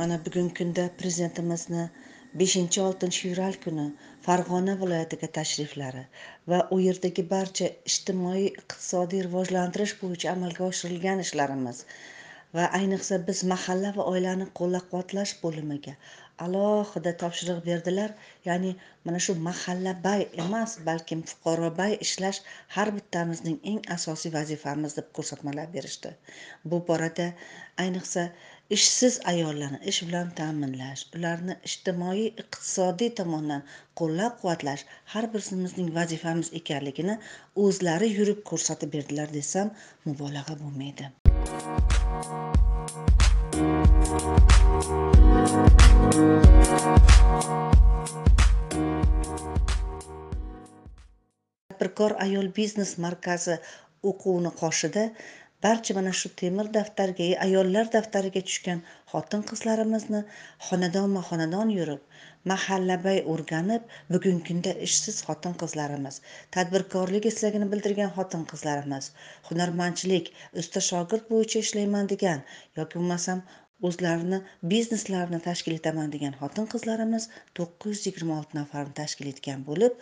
mana bugungi kunda prezidentimizni beshinchi oltinchi fevral kuni farg'ona viloyatiga tashriflari va u yerdagi barcha ijtimoiy iqtisodiy rivojlantirish bo'yicha amalga oshirilgan ishlarimiz va ayniqsa biz mahalla va oilani qo'llab quvvatlash bo'limiga alohida topshiriq berdilar. Ya'ni mana shu mahallabay emas balkim fuqarobay ishlash har bittamizning eng asosiy vazifamiz deb ko'rsatmalar berishdi. Bu borada ayniqsa ishsiz ayollarni ish bilan ta'minlash ularni ijtimoiy iqtisodiy tomondan qo'llab quvvatlash har birimizning vazifamiz ekanligini o'zlari yurib ko'rsatib berdilar desam mubolag'a bo'lmaydi. Tadbirkor ayol biznes markazi o'quvini qoshida barcha mana shu temir daftarga ayollar daftariga tushgan xotin qizlarimizni xonadonma xonadon yurib mahallabay o'rganib bugungi kunda ishsiz xotin qizlarimiz tadbirkorlik istagini bildirgan xotin qizlarimiz hunarmandchilik usta shogird bo'yicha ishlayman degan yoki bo'lmasam o'zlarini bizneslarini tashkil etaman degan xotin qizlarimiz to'qqiz yuz yigirma olti nafarni tashkil etgan bo'lib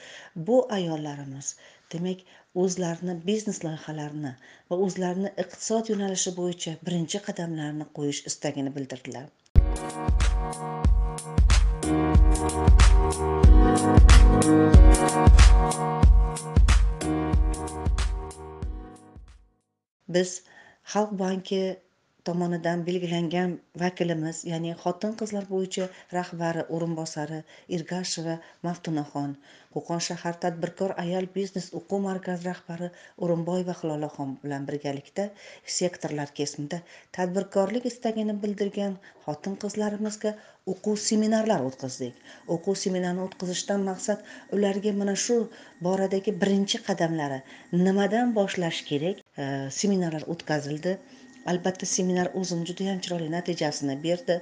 bu ayollarimiz demak o'zlarini biznes loyihalarini va o'zlarini iqtisod yo'nalishi bo'yicha birinchi qadamlarni qo'yish istagini bildirdilar. Biz xalq banki tomonidan belgilangan vakilimiz ya'ni xotin qizlar bo'yicha rahbari o'rinbosari ergasheva maftunaxon qo'qon shahar tadbirkor ayol biznes o'quv markazi rahbari o'rinboyeva hilolaxon bilan birgalikda sektorlar kesimida tadbirkorlik istagini bildirgan xotin qizlarimizga o'quv seminarlar o'tkazdik. O'quv seminarni o'tkazishdan maqsad ularga mana shu boradagi birinchi qadamlari nimadan boshlash kerak? Seminarlar o'tkazildi. Albatta seminar o'zini judayam chiroyli natijasini berdi.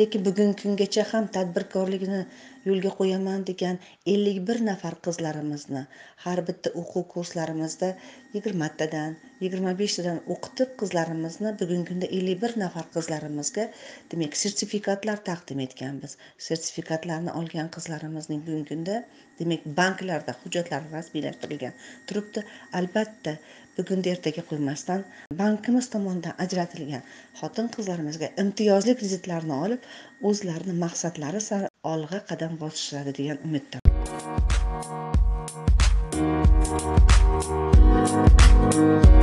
Lekin bugungi kungacha ham tadbirkorlikni yo'lga qo'yaman degan ellik bir nafar qizlarimizni har bitta o'quv kurslarimizda yigirmatadan yigirma beshtadan o'qitib qizlarimizni bugungi kunda ellik bir nafar qizlarimizga demak sertifikatlar taqdim etganmiz. Sertifikatlarni olgan qizlarimizning bugungi kunda demak banklarda hujjatlari rasmiylashtirilgan turibdi. Albatta bugunni ertaga qo'ymasdan bankimiz tomonidan ajratilgan xotin qizlarimizga imtiyozli kreditlarni olib o'zlarini maqsadlari sari olg'a qadam bosishadi degan umiddaman. Thank you.